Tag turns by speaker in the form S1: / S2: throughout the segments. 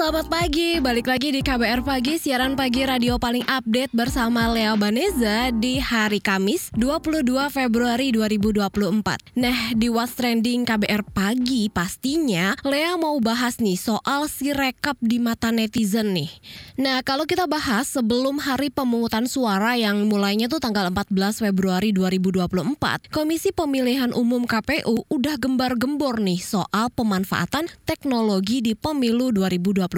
S1: Selamat pagi. Balik lagi di KBR Pagi, siaran pagi radio paling update bersama Lea Baneza di hari Kamis 22 Februari 2024. Nah, di What's Trending KBR Pagi pastinya Lea mau bahas nih soal si rekap di mata netizen nih. Nah, kalau kita bahas sebelum hari pemungutan suara yang mulainya tuh tanggal 14 Februari 2024, Komisi Pemilihan Umum KPU udah gembar-gembor nih soal pemanfaatan teknologi di pemilu 2024.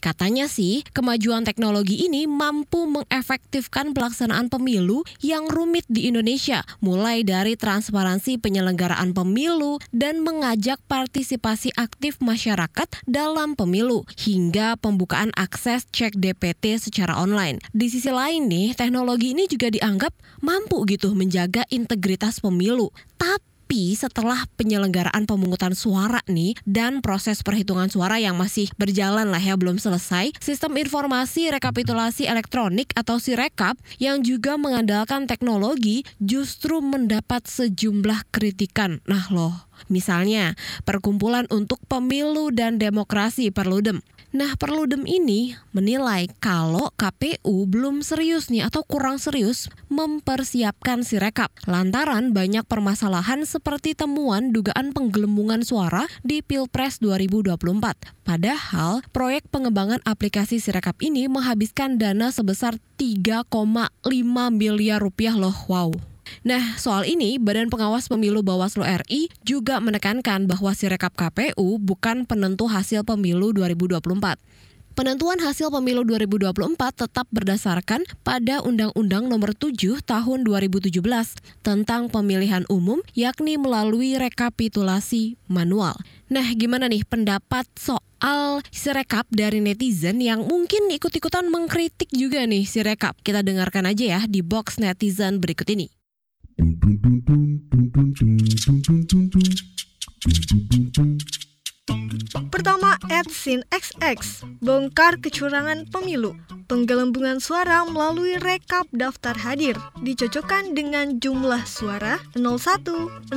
S1: Katanya sih, kemajuan teknologi ini mampu mengefektifkan pelaksanaan pemilu yang rumit di Indonesia, mulai dari transparansi penyelenggaraan pemilu dan mengajak partisipasi aktif masyarakat dalam pemilu, hingga pembukaan akses cek DPT secara online. Di sisi lain nih, teknologi ini juga dianggap mampu gitu menjaga integritas pemilu. Tapi tapi setelah penyelenggaraan pemungutan suara nih dan proses perhitungan suara yang masih berjalan lah ya belum selesai, sistem informasi rekapitulasi elektronik atau Sirekap yang juga mengandalkan teknologi justru mendapat sejumlah kritikan. Nah loh, misalnya perkumpulan untuk pemilu dan demokrasi Perludem Nah, Perludem ini menilai kalau KPU belum serius nih atau kurang serius mempersiapkan Sirekap lantaran banyak permasalahan seperti temuan dugaan penggelembungan suara di Pilpres 2024. Padahal proyek pengembangan aplikasi Sirekap ini menghabiskan dana sebesar 3,5 miliar rupiah loh. Wow. Nah, soal ini, Badan Pengawas Pemilu Bawaslu RI juga menekankan bahwa Sirekap KPU bukan penentu hasil pemilu 2024. Penentuan hasil pemilu 2024 tetap berdasarkan pada Undang-Undang Nomor 7 Tahun 2017 tentang pemilihan umum yakni melalui rekapitulasi manual. Nah, gimana nih pendapat soal Sirekap dari netizen yang mungkin ikut-ikutan mengkritik juga nih Sirekap? Kita dengarkan aja ya di box netizen berikut ini. Dum dum dum dum dum dum dum dum dum dum dum dum dum dum
S2: Pertama, Edsin XX bongkar kecurangan pemilu. Penggelembungan suara melalui rekap daftar hadir dicocokkan dengan jumlah suara 01, 02,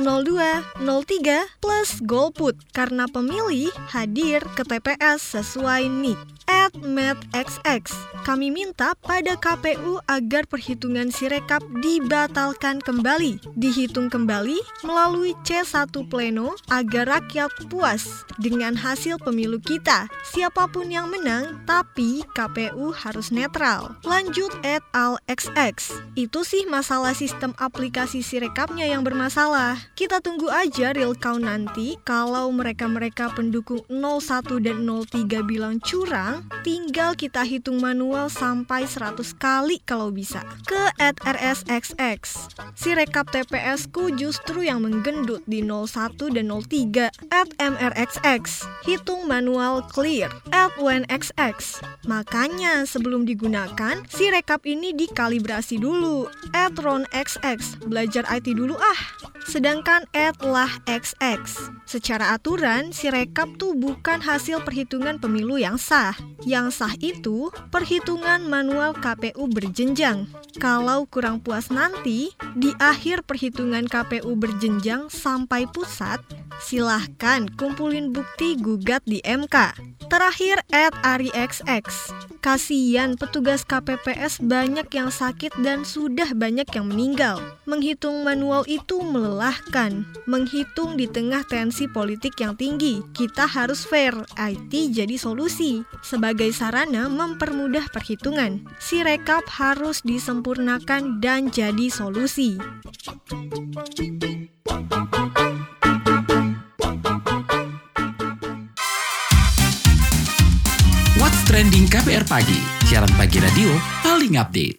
S2: 03 plus golput karena pemilih hadir ke TPS sesuai NIK at MedXX. Kami minta pada KPU agar perhitungan Sirekap dibatalkan kembali, dihitung kembali melalui C1 Pleno agar rakyat puas dengan hasil pemilu kita. Siapa pun yang menang, tapi KPU harus netral. Lanjut at al XX. Itu sih masalah sistem aplikasi Sirekapnya yang bermasalah. Kita tunggu aja real count nanti kalau mereka-mereka pendukung 01 dan 03 bilang curang, tinggal kita hitung manual sampai 100 kali kalau bisa. Ke at RSXX. Si rekap TPS ku justru yang menggendut di 01 dan 03. At MRXX. Hitung manual clear. At WNXX. Makanya sebelum digunakan, si rekap ini dikalibrasi dulu. At RonXX. Belajar IT dulu ah. Sedangkan at lah XX. Secara aturan, si rekap tuh bukan hasil perhitungan pemilu yang sah. Yang sah itu perhitungan manual KPU berjenjang. Kalau kurang puas nanti, di akhir perhitungan KPU berjenjang sampai pusat, silahkan kumpulin bukti gugat di MK. Terakhir, at AriXX. Kasian petugas KPPS banyak yang sakit dan sudah banyak yang meninggal. Menghitung manual itu melelahkan. Menghitung di tengah tensi politik yang tinggi. Kita harus fair, IT jadi solusi. Sebagai sarana mempermudah perhitungan. Si rekap harus disempurnakan dan jadi solusi.
S3: Trending KPR Pagi, siaran pagi radio paling update.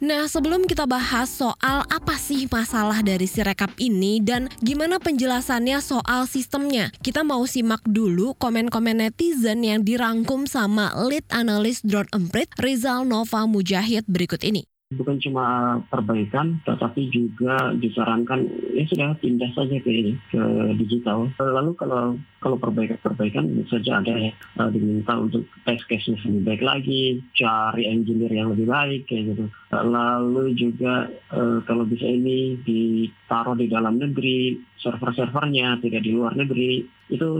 S1: Nah, sebelum kita bahas soal apa sih masalah dari Sirekap ini dan gimana penjelasannya soal sistemnya, kita mau simak dulu komen-komen netizen yang dirangkum sama lead analis Drone Emprit Rizal Nova Mujahid berikut ini.
S4: Bukan cuma perbaikan, tetapi juga disarankan ya sudah pindah saja ke ini ke digital. Lalu kalau kalau perbaikan-perbaikan saja ada ya diminta untuk test case-nya lebih baik lagi, cari engineer yang lebih baik kayak gitu. lalu juga uh, kalau bisa ini ditaruh di dalam negeri, server-servernya tidak di luar negeri. Itu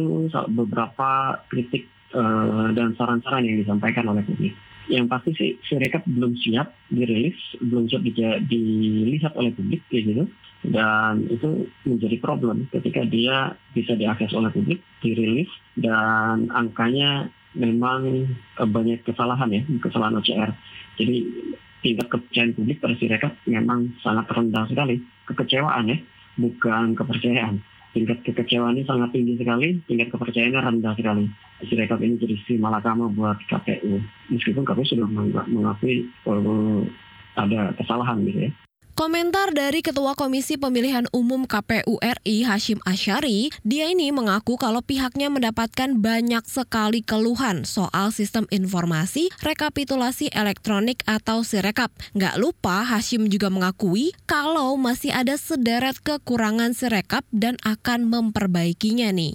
S4: beberapa kritik uh, dan saran-saran yang disampaikan oleh publik yang pasti sih Sirekap belum siap dirilis, belum siap di, dilihat oleh publik kayak gitu. Dan itu menjadi problem ketika dia bisa diakses oleh publik, dirilis dan angkanya memang eh, banyak kesalahan ya, kesalahan OCR. Jadi tingkat kepercayaan publik pada Sirekap memang sangat rendah sekali. Kekecewaan ya, bukan kepercayaan tingkat kekecewaan ini sangat tinggi sekali, tingkat kepercayaannya rendah sekali. Sirekap ini jadi si malakama buat KPU. Meskipun KPU sudah mengakui kalau ada kesalahan gitu ya.
S1: Komentar dari Ketua Komisi Pemilihan Umum KPU RI Hashim Asyari, dia ini mengaku kalau pihaknya mendapatkan banyak sekali keluhan soal sistem informasi rekapitulasi elektronik atau Sirekap. Nggak lupa Hashim juga mengakui kalau masih ada sederet kekurangan Sirekap dan akan memperbaikinya nih.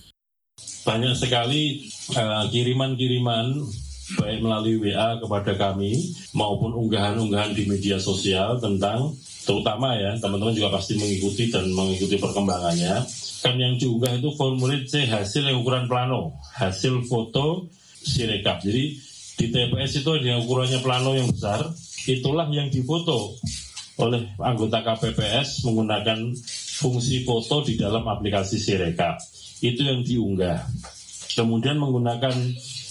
S5: Banyak sekali uh, kiriman-kiriman baik melalui WA kepada kami maupun unggahan-unggahan di media sosial tentang terutama ya teman-teman juga pasti mengikuti dan mengikuti perkembangannya. Kan yang diunggah itu formulir C hasil yang ukuran plano hasil foto sirekap. Jadi di TPS itu ada yang ukurannya plano yang besar itulah yang difoto oleh anggota KPPS menggunakan fungsi foto di dalam aplikasi Sirekap. Itu yang diunggah. Kemudian menggunakan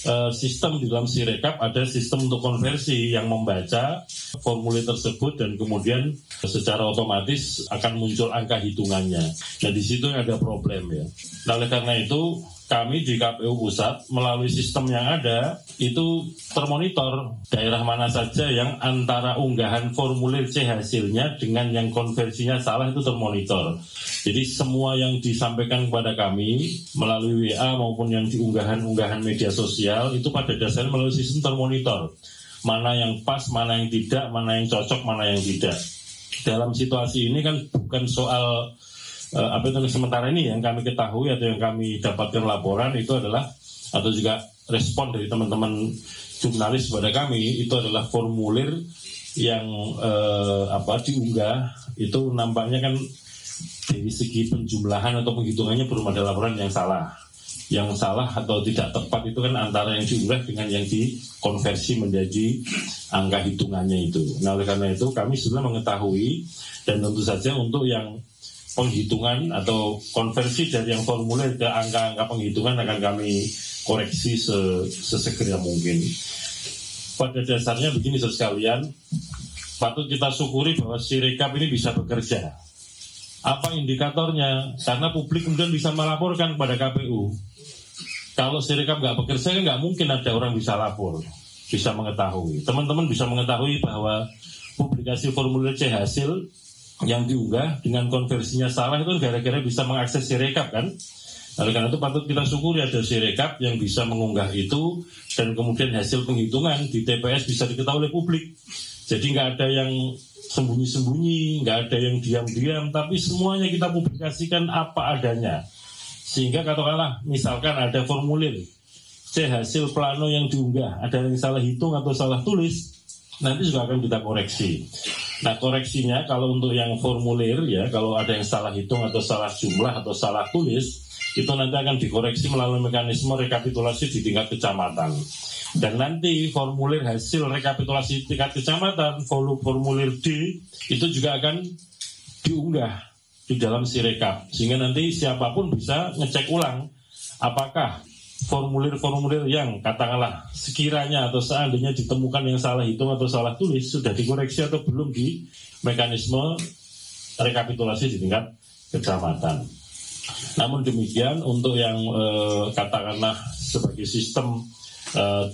S5: uh, sistem di dalam Sirekap ada sistem untuk konversi yang membaca formulir tersebut dan kemudian secara otomatis akan muncul angka hitungannya. Nah di situ ada problem ya. Nah oleh karena itu kami di KPU Pusat melalui sistem yang ada itu termonitor daerah mana saja yang antara unggahan formulir C hasilnya dengan yang konversinya salah itu termonitor. Jadi semua yang disampaikan kepada kami melalui WA maupun yang diunggahan-unggahan media sosial itu pada dasarnya melalui sistem termonitor. Mana yang pas, mana yang tidak, mana yang cocok, mana yang tidak. Dalam situasi ini kan bukan soal apa itu sementara ini yang kami ketahui atau yang kami dapatkan laporan itu adalah atau juga respon dari teman-teman jurnalis kepada kami itu adalah formulir yang uh, apa diunggah itu nampaknya kan dari segi penjumlahan atau penghitungannya belum ada laporan yang salah. Yang salah atau tidak tepat itu kan antara yang diunggah dengan yang dikonversi menjadi angka hitungannya itu. Nah oleh karena itu kami sudah mengetahui dan tentu saja untuk yang penghitungan atau konversi dari yang formulir ke angka-angka penghitungan akan kami koreksi sesegera mungkin. Pada dasarnya begini sekalian, patut kita syukuri bahwa si rekap ini bisa bekerja. Apa indikatornya? Karena publik kemudian bisa melaporkan pada KPU. Kalau si rekap nggak bekerja, kan nggak mungkin ada orang bisa lapor, bisa mengetahui. Teman-teman bisa mengetahui bahwa publikasi formulir C hasil yang diunggah dengan konversinya salah itu gara-gara bisa mengakses sirekap kan Oleh karena itu patut kita syukuri ada sirekap yang bisa mengunggah itu dan kemudian hasil penghitungan di TPS bisa diketahui oleh publik. Jadi nggak ada yang sembunyi-sembunyi, nggak ada yang diam-diam, tapi semuanya kita publikasikan apa adanya. Sehingga katakanlah misalkan ada formulir C hasil plano yang diunggah, ada yang salah hitung atau salah tulis, nanti juga akan kita koreksi. Nah koreksinya kalau untuk yang formulir ya kalau ada yang salah hitung atau salah jumlah atau salah tulis itu nanti akan dikoreksi melalui mekanisme rekapitulasi di tingkat kecamatan. Dan nanti formulir hasil rekapitulasi tingkat kecamatan, volume formulir D itu juga akan diunggah di dalam sirekap. Sehingga nanti siapa pun bisa ngecek ulang apakah formulir-formulir yang katakanlah sekiranya atau seandainya ditemukan yang salah hitung atau salah tulis sudah dikoreksi atau belum di mekanisme rekapitulasi di tingkat kecamatan. Namun demikian untuk yang eh, katakanlah sebagai sistem eh,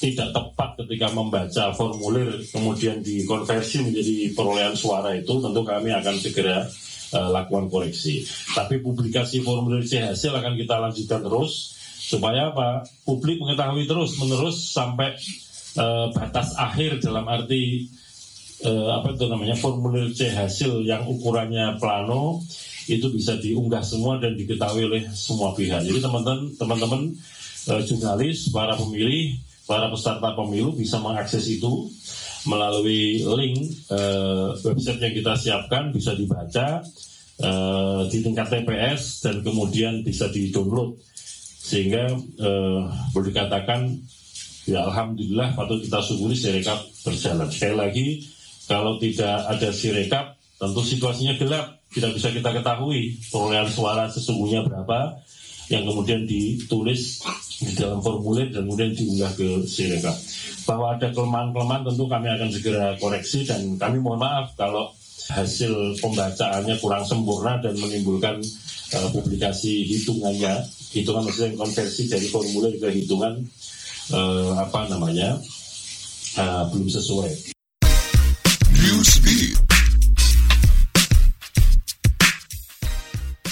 S5: tidak tepat ketika membaca formulir kemudian dikonversi menjadi perolehan suara itu tentu kami akan segera uh, lakukan koreksi. Tapi publikasi formulir C hasil akan kita lanjutkan terus supaya apa publik mengetahui terus menerus sampai uh, batas akhir dalam arti eh, apa itu namanya formulir C hasil yang ukurannya plano itu bisa diunggah semua dan diketahui oleh semua pihak. Jadi teman-teman teman-teman eh, jurnalis, para pemilih, para peserta pemilu bisa mengakses itu melalui link eh, website yang kita siapkan bisa dibaca eh, di tingkat TPS dan kemudian bisa di-download sehingga eh, boleh dikatakan ya alhamdulillah patut kita syukuri sirekap berjalan. Sekali lagi kalau tidak ada sirekap tentu situasinya gelap tidak bisa kita ketahui perolehan suara sesungguhnya berapa yang kemudian ditulis di dalam formulir dan kemudian diunggah ke Sirekap. Bahwa ada kelemahan-kelemahan tentu kami akan segera koreksi dan kami mohon maaf kalau hasil pembacaannya kurang sempurna dan menimbulkan uh, publikasi hitungannya, hitungan maksudnya konversi dari formulir ke hitungan uh, apa namanya uh, belum sesuai.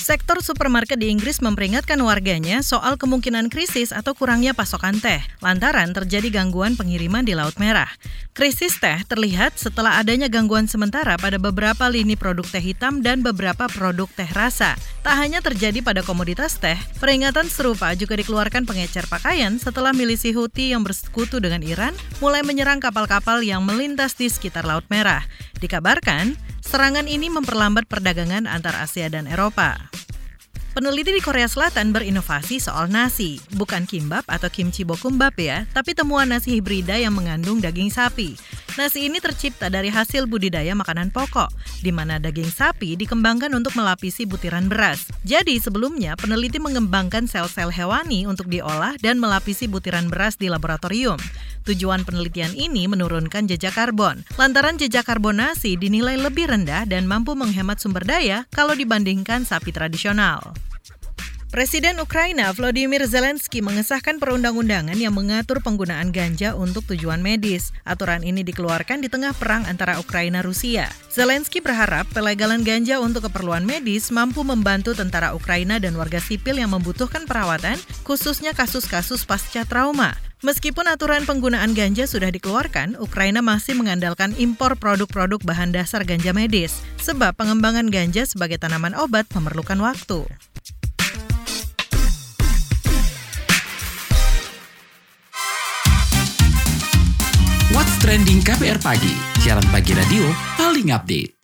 S6: Sektor supermarket di Inggris memperingatkan warganya soal kemungkinan krisis atau kurangnya pasokan teh, lantaran terjadi gangguan pengiriman di Laut Merah. Krisis teh terlihat setelah adanya gangguan sementara pada beberapa lini produk teh hitam dan beberapa produk teh rasa. Tak hanya terjadi pada komoditas teh, peringatan serupa juga dikeluarkan pengecer pakaian setelah milisi Houthi yang bersekutu dengan Iran mulai menyerang kapal-kapal yang melintas di sekitar Laut Merah. Dikabarkan, serangan ini memperlambat perdagangan antar Asia dan Eropa. Peneliti di Korea Selatan berinovasi soal nasi, bukan kimbap atau kimchi bokumbap ya, tapi temuan nasi hibrida yang mengandung daging sapi. Nasi ini tercipta dari hasil budidaya makanan pokok, di mana daging sapi dikembangkan untuk melapisi butiran beras. Jadi sebelumnya peneliti mengembangkan sel-sel hewani untuk diolah dan melapisi butiran beras di laboratorium. Tujuan penelitian ini menurunkan jejak karbon, lantaran jejak karbon nasi dinilai lebih rendah dan mampu menghemat sumber daya kalau dibandingkan sapi tradisional. Presiden Ukraina Volodymyr Zelensky mengesahkan perundang-undangan yang mengatur penggunaan ganja untuk tujuan medis. Aturan ini dikeluarkan di tengah perang antara Ukraina Rusia. Zelensky berharap pelegalan ganja untuk keperluan medis mampu membantu tentara Ukraina dan warga sipil yang membutuhkan perawatan, khususnya kasus-kasus pasca trauma. Meskipun aturan penggunaan ganja sudah dikeluarkan, Ukraina masih mengandalkan impor produk-produk bahan dasar ganja medis, sebab pengembangan ganja sebagai tanaman obat memerlukan waktu.
S3: Trending KPR Pagi, siaran pagi radio paling update.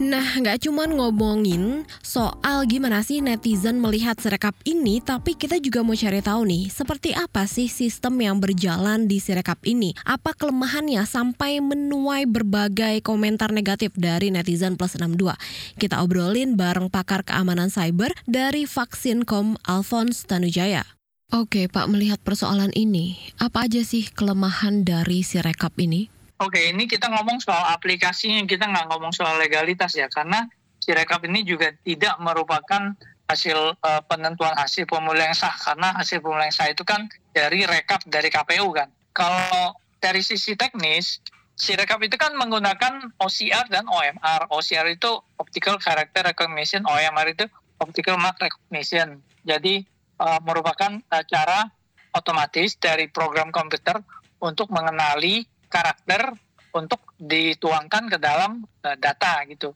S1: Nah, nggak cuma ngomongin soal gimana sih netizen melihat Sirekap ini, tapi kita juga mau cari tahu nih, seperti apa sih sistem yang berjalan di Sirekap ini? Apa kelemahannya sampai menuai berbagai komentar negatif dari netizen plus 62? Kita obrolin bareng pakar keamanan cyber dari Vaksin.com Alphonse Tanujaya. Oke, Pak, melihat persoalan ini, apa aja sih kelemahan dari Sirekap ini?
S7: Oke, ini kita ngomong soal aplikasinya, kita nggak ngomong soal legalitas ya, karena Sirekap ini juga tidak merupakan hasil uh, penentuan hasil pemilu yang sah, karena hasil pemilu yang sah itu kan dari rekap dari KPU kan. Kalau dari sisi teknis, Sirekap itu kan menggunakan OCR dan OMR. OCR itu Optical Character Recognition, OMR itu Optical Mark Recognition. Jadi uh, merupakan uh, cara otomatis dari program komputer untuk mengenali karakter untuk dituangkan ke dalam uh, data gitu.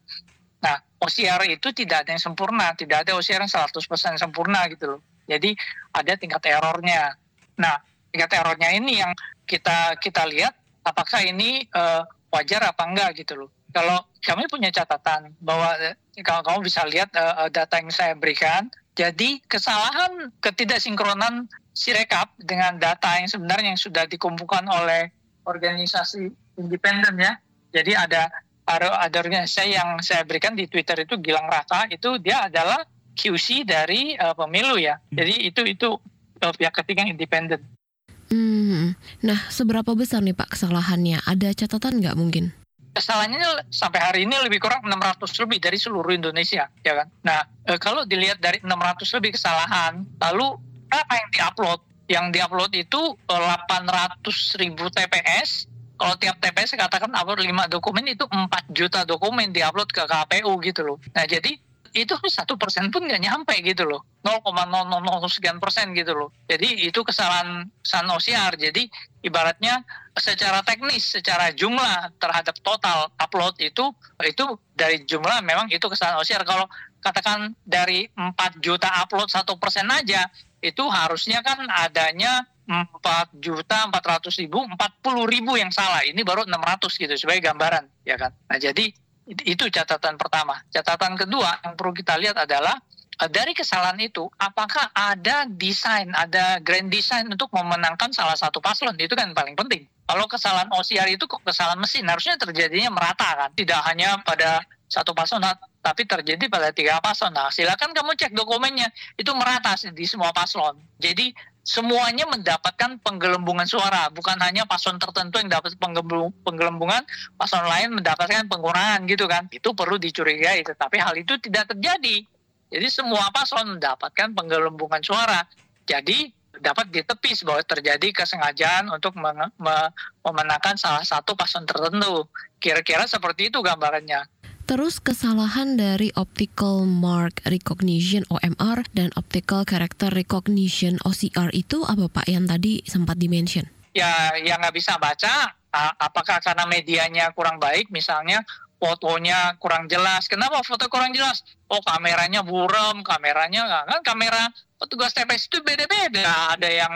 S7: Nah, OCR itu tidak ada yang sempurna, tidak ada OCR yang 100% sempurna gitu loh. Jadi ada tingkat errornya. Nah, tingkat errornya ini yang kita kita lihat apakah ini uh, wajar apa enggak gitu loh. Kalau kami punya catatan bahwa kalau kamu bisa lihat uh, data yang saya berikan, jadi kesalahan ketidaksinkronan Sirekap dengan data yang sebenarnya yang sudah dikumpulkan oleh organisasi independen ya. Jadi ada ada organisasi yang saya berikan di Twitter itu Gilang Rata itu dia adalah QC dari uh, pemilu ya. Jadi itu itu uh, pihak ketiga yang independen.
S1: Hmm, nah seberapa besar nih Pak kesalahannya? Ada catatan nggak mungkin?
S7: Kesalahannya sampai hari ini lebih kurang 600 lebih dari seluruh Indonesia, ya kan? Nah, e, kalau dilihat dari 600 lebih kesalahan, lalu apa yang diupload? Yang diupload itu 800 ribu TPS. Kalau tiap TPS katakan upload 5 dokumen itu 4 juta dokumen diupload ke KPU gitu loh. Nah, jadi itu satu persen pun nggak nyampe gitu loh. 0,000 sekian persen gitu loh. Jadi itu kesalahan kesalahan OCR jadi ibaratnya secara teknis secara jumlah terhadap total upload itu itu dari jumlah memang itu kesalahan OCR kalau katakan dari 4 juta upload satu persen aja itu harusnya kan adanya 4 juta 400 ribu 40 ribu yang salah. Ini baru 600 gitu sebagai gambaran ya kan? Nah jadi itu catatan pertama. Catatan kedua yang perlu kita lihat adalah eh, dari kesalahan itu, apakah ada desain, ada grand design untuk memenangkan salah satu paslon? Itu kan paling penting. Kalau kesalahan OCR itu kesalahan mesin, harusnya terjadinya merata kan, tidak hanya pada satu paslon, tapi terjadi pada tiga paslon. Nah, silakan kamu cek dokumennya, itu merata di semua paslon. Jadi semuanya mendapatkan penggelembungan suara, bukan hanya paslon tertentu yang dapat penggelembungan, paslon lain mendapatkan pengurangan gitu kan. Itu perlu dicurigai, tetapi hal itu tidak terjadi. Jadi semua paslon mendapatkan penggelembungan suara. Jadi dapat ditepis bahwa terjadi kesengajaan untuk memenangkan salah satu paslon tertentu. Kira-kira seperti itu gambarannya.
S1: Terus kesalahan dari Optical Mark Recognition OMR dan Optical Character Recognition OCR itu apa Pak yang tadi sempat dimention?
S7: Ya, yang nggak bisa baca, apakah karena medianya kurang baik misalnya fotonya kurang jelas. Kenapa foto kurang jelas? Oh kameranya buram, kameranya nggak kan kamera petugas TPS itu beda-beda. Ada yang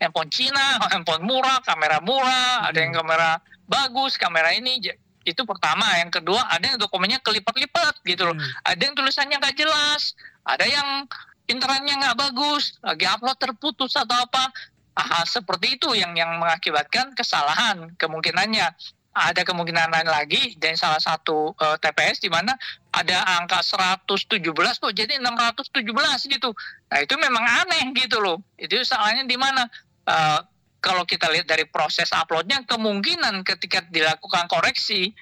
S7: handphone Cina, handphone murah, kamera murah, ada yang kamera bagus, kamera ini itu pertama yang kedua ada yang dokumennya kelipat-lipat gitu loh hmm. ada yang tulisannya nggak jelas ada yang internetnya nggak bagus lagi upload terputus atau apa ah, seperti itu yang yang mengakibatkan kesalahan kemungkinannya ada kemungkinan lain lagi dan salah satu uh, TPS di mana ada angka 117 kok jadi 617 gitu. Nah, itu memang aneh gitu loh. Itu salahnya di mana? Uh, kalau kita lihat dari proses uploadnya kemungkinan ketika dilakukan koreksi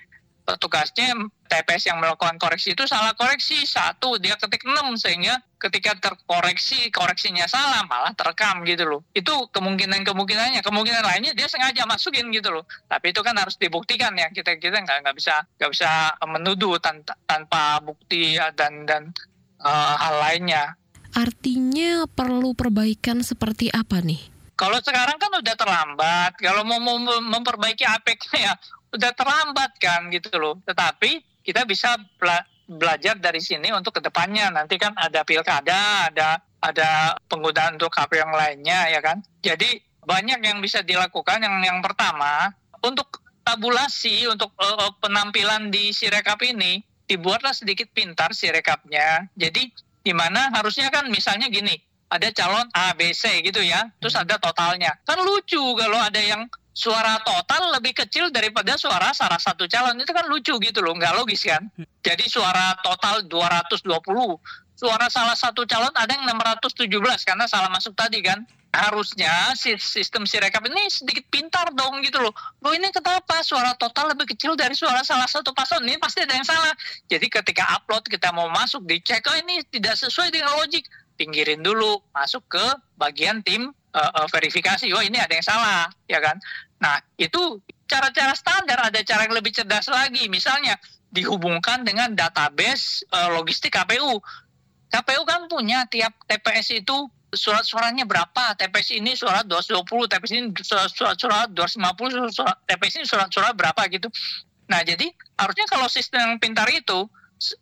S7: petugasnya TPS yang melakukan koreksi itu salah koreksi. Satu dia ketik 6 sehingga ketika terkoreksi koreksinya salah malah terekam gitu loh. Itu kemungkinan kemungkinannya kemungkinan lainnya dia sengaja masukin gitu loh. Tapi itu kan harus dibuktikan ya. Kita kita nggak nggak bisa nggak bisa menuduh tanpa, tanpa bukti dan dan uh, hal lainnya.
S1: Artinya perlu perbaikan seperti apa nih
S7: kalau sekarang kan udah terlambat. Kalau mau, memperbaiki APK ya udah terlambat kan gitu loh. Tetapi kita bisa bela belajar dari sini untuk ke depannya. Nanti kan ada pilkada, ada ada penggunaan untuk KP yang lainnya ya kan. Jadi banyak yang bisa dilakukan. Yang yang pertama untuk tabulasi untuk uh, penampilan di Sirekap ini dibuatlah sedikit pintar Sirekapnya. Jadi di mana harusnya kan misalnya gini ada calon A, B, C gitu ya, terus ada totalnya. Kan lucu kalau ada yang suara total lebih kecil daripada suara salah satu calon itu kan lucu gitu loh, nggak logis kan? Jadi suara total 220, suara salah satu calon ada yang 617 karena salah masuk tadi kan. Harusnya sistem sirekap ini sedikit pintar dong gitu loh. Loh ini kenapa suara total lebih kecil dari suara salah satu paslon? Ini pasti ada yang salah. Jadi ketika upload kita mau masuk dicek, oh ini tidak sesuai dengan logik pinggirin dulu, masuk ke bagian tim uh, uh, verifikasi. Oh ini ada yang salah, ya kan? Nah itu cara-cara standar, ada cara yang lebih cerdas lagi. Misalnya dihubungkan dengan database uh, logistik KPU. KPU kan punya tiap TPS itu surat-suratnya berapa, TPS ini surat 220, TPS ini surat-surat 250, surat, TPS ini surat-surat berapa gitu. Nah jadi harusnya kalau sistem yang pintar itu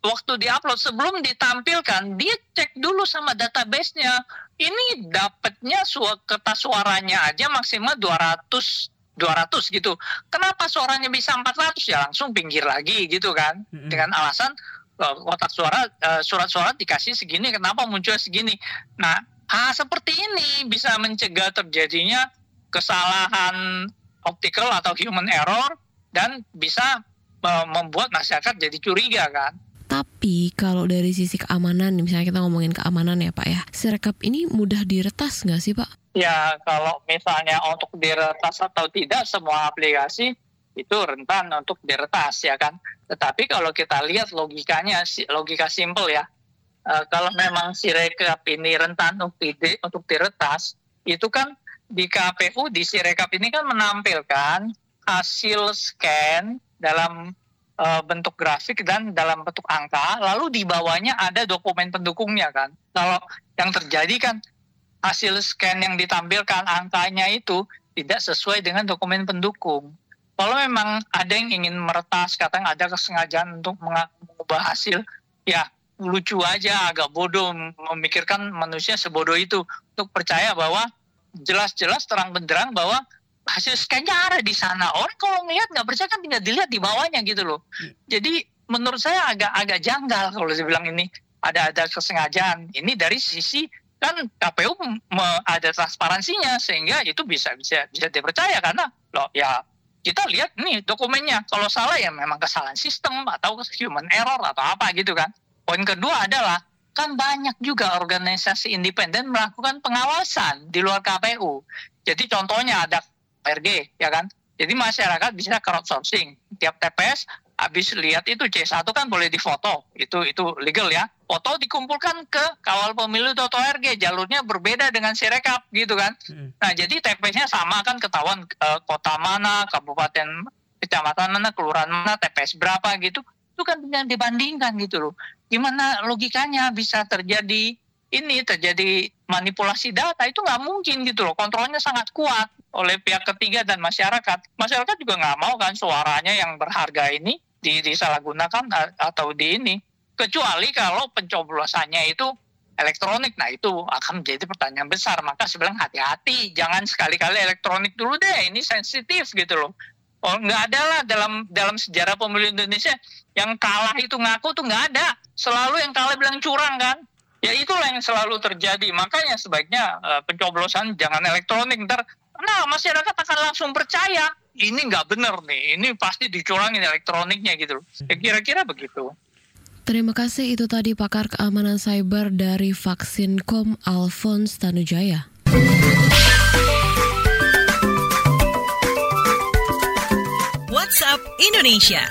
S7: waktu diupload sebelum ditampilkan dia cek dulu sama database-nya. Ini dapatnya su kertas suaranya aja maksimal 200 200 gitu. Kenapa suaranya bisa 400 ya langsung pinggir lagi gitu kan. Mm-hmm. dengan alasan uh, kotak suara uh, surat suara dikasih segini kenapa muncul segini? Nah ah seperti ini bisa mencegah terjadinya kesalahan optical atau human error dan bisa uh, membuat masyarakat jadi curiga kan
S1: tapi kalau dari sisi keamanan, misalnya kita ngomongin keamanan ya Pak ya, Sirekap ini mudah diretas nggak sih Pak?
S7: Ya kalau misalnya untuk diretas atau tidak semua aplikasi itu rentan untuk diretas ya kan. Tetapi kalau kita lihat logikanya, logika simpel ya, uh, kalau memang Sirekap ini rentan untuk, untuk diretas, itu kan di KPU di Sirekap ini kan menampilkan hasil scan dalam uh, bentuk grafik dan dalam bentuk angka, lalu di bawahnya ada dokumen pendukungnya kan. Kalau yang terjadi kan hasil scan yang ditampilkan angkanya itu tidak sesuai dengan dokumen pendukung. Kalau memang ada yang ingin meretas, kadang ada kesengajaan untuk mengubah hasil, ya lucu aja, agak bodoh memikirkan manusia sebodoh itu untuk percaya bahwa jelas-jelas terang benderang bahwa hasil scan-nya ada di sana. Orang kalau ngelihat nggak percaya kan tinggal dilihat di bawahnya gitu loh. Hmm. Jadi menurut saya agak agak janggal kalau saya bilang ini ada ada kesengajaan. Ini dari sisi kan KPU ada transparansinya sehingga itu bisa bisa bisa dipercaya karena loh ya kita lihat nih dokumennya kalau salah ya memang kesalahan sistem atau human error atau apa gitu kan. Poin kedua adalah kan banyak juga organisasi independen melakukan pengawasan di luar KPU. Jadi contohnya ada RG ya kan. Jadi masyarakat bisa crowdsourcing. Tiap TPS habis lihat itu C1 kan boleh difoto. Itu itu legal ya. Foto dikumpulkan ke kawal pemilu .org. Jalurnya berbeda dengan Sirekap gitu kan. Hmm. Nah, jadi TPS-nya sama kan ketahuan uh, kota mana, kabupaten, kecamatan mana, kelurahan mana, TPS berapa gitu. Itu kan yang dibandingkan gitu loh. Gimana logikanya bisa terjadi ini terjadi manipulasi data itu nggak mungkin gitu loh kontrolnya sangat kuat oleh pihak ketiga dan masyarakat. Masyarakat juga nggak mau kan suaranya yang berharga ini di, disalahgunakan atau di ini. Kecuali kalau pencoblosannya itu elektronik. Nah itu akan menjadi pertanyaan besar. Maka bilang hati-hati, jangan sekali-kali elektronik dulu deh. Ini sensitif gitu loh. Oh nggak ada lah dalam dalam sejarah pemilu Indonesia yang kalah itu ngaku tuh nggak ada. Selalu yang kalah bilang curang kan. Ya itulah yang selalu terjadi. Makanya sebaiknya uh, pencoblosan jangan elektronik. Ntar Nah, masyarakat akan langsung percaya ini nggak benar nih, ini pasti dicurangin elektroniknya gitu. Ya, kira-kira begitu.
S1: Terima kasih itu tadi pakar keamanan cyber dari Vaksin.com Alphonse Tanujaya.
S6: WhatsApp Indonesia.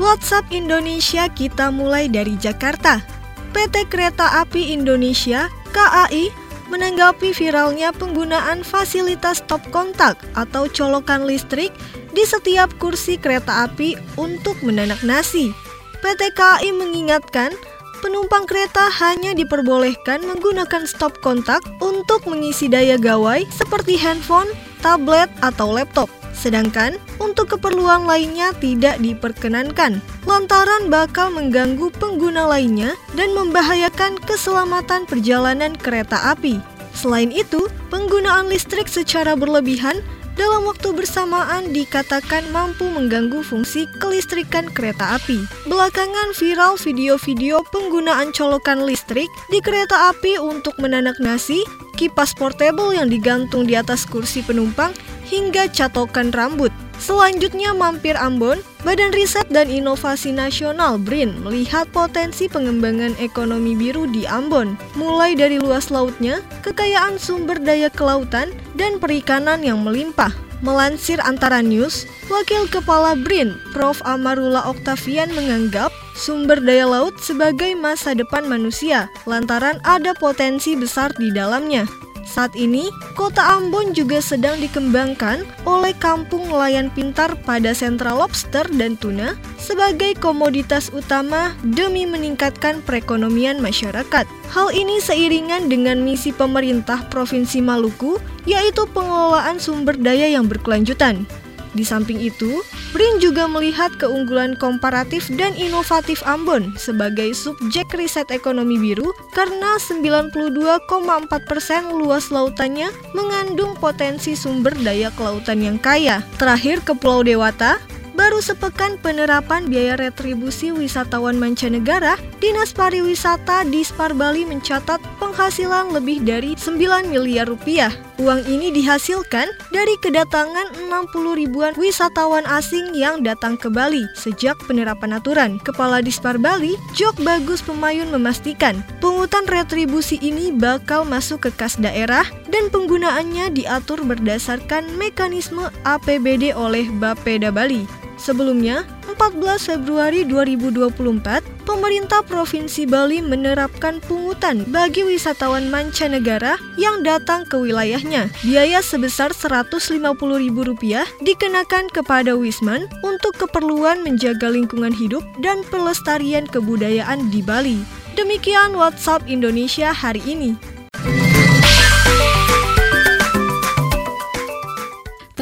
S2: WhatsApp Indonesia kita mulai dari Jakarta. PT Kereta Api Indonesia KAI menanggapi viralnya penggunaan fasilitas stop kontak atau colokan listrik di setiap kursi kereta api untuk menanak nasi. PT KAI mengingatkan, penumpang kereta hanya diperbolehkan menggunakan stop kontak untuk mengisi daya gawai seperti handphone, tablet, atau laptop. Sedangkan untuk keperluan lainnya tidak diperkenankan, lantaran bakal mengganggu pengguna lainnya dan membahayakan keselamatan perjalanan kereta api. Selain itu, penggunaan listrik secara berlebihan dalam waktu bersamaan dikatakan mampu mengganggu fungsi kelistrikan kereta api. Belakangan viral video-video penggunaan colokan listrik di kereta api untuk menanak nasi, kipas portable yang digantung di atas kursi penumpang, hingga catokan rambut. Selanjutnya mampir Ambon, Badan Riset dan Inovasi Nasional BRIN melihat potensi pengembangan ekonomi biru di Ambon, mulai dari luas lautnya, kekayaan sumber daya kelautan, dan perikanan yang melimpah. Melansir Antara News, Wakil Kepala BRIN, Prof. Amarula Oktavian menganggap sumber daya laut sebagai masa depan manusia, lantaran ada potensi besar di dalamnya. Saat ini, kota Ambon juga sedang dikembangkan oleh kampung nelayan pintar pada sentra lobster dan tuna sebagai komoditas utama demi meningkatkan perekonomian masyarakat. Hal ini seiringan dengan misi pemerintah Provinsi Maluku, yaitu pengelolaan sumber daya yang berkelanjutan. Di samping itu, BRIN juga melihat keunggulan komparatif dan inovatif Ambon sebagai subjek riset ekonomi biru karena 92,4% persen luas lautannya mengandung potensi sumber daya kelautan yang kaya. Terakhir ke Pulau Dewata, Baru sepekan penerapan biaya retribusi wisatawan mancanegara, Dinas Pariwisata di Spar Bali mencatat penghasilan lebih dari 9 miliar rupiah. Uang ini dihasilkan dari kedatangan 60 ribuan wisatawan asing yang datang ke Bali sejak penerapan aturan. Kepala Dispar Bali, Jok Bagus Pemayun memastikan pungutan retribusi ini bakal masuk ke kas daerah dan penggunaannya diatur berdasarkan mekanisme APBD oleh Bapeda Bali. Sebelumnya, 14 Februari 2024, pemerintah Provinsi Bali menerapkan pungutan bagi wisatawan mancanegara yang datang ke wilayahnya. Biaya sebesar Rp150.000 dikenakan kepada Wisman untuk keperluan menjaga lingkungan hidup dan pelestarian kebudayaan di Bali. Demikian WhatsApp Indonesia hari ini.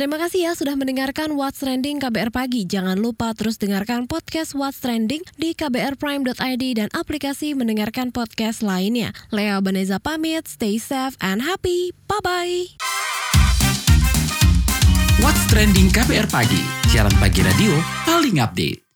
S1: Terima kasih ya sudah mendengarkan What's Trending KBR Pagi. Jangan lupa terus dengarkan podcast What's Trending di kbrprime.id dan aplikasi mendengarkan podcast lainnya. Lea Baneza pamit, stay safe and happy. Bye-bye.
S3: What's Trending KBR Pagi, siaran pagi radio paling update.